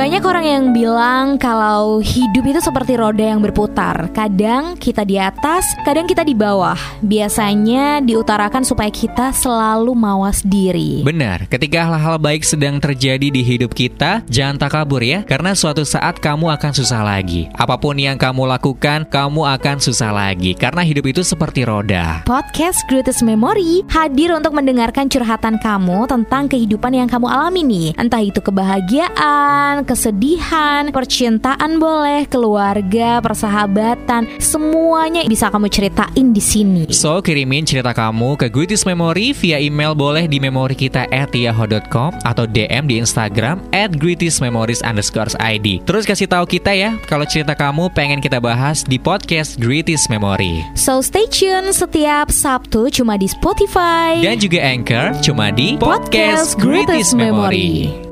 Banyak orang yang bilang kalau hidup itu seperti roda yang berputar. Kadang kita di atas, kadang kita di bawah. Biasanya diutarakan supaya kita selalu mawas diri. Benar, ketika hal-hal baik sedang terjadi di hidup kita, jangan takabur ya, karena suatu saat kamu akan susah lagi. Apa pun yang kamu lakukan, kamu akan susah lagi, karena hidup itu seperti roda. Podcast Greatest Memory hadir untuk mendengarkan curhatan kamu tentang kehidupan yang kamu alami nih. Entah itu kebahagiaan, kesedihan, percintaan boleh, keluarga, persahabatan, semuanya bisa kamu ceritain di sini. So, kirimin cerita kamu ke Greatest Memory via email boleh di memori kita at yahoo.com atau DM di Instagram at greatestmemories underscore ID. Terus kasih tahu kita ya kalau cerita kamu pengen kita bahas di podcast Greatest Memory. So stay tune setiap Sabtu cuma di Spotify Dan juga Anchor cuma di Podcast Greatest Memory.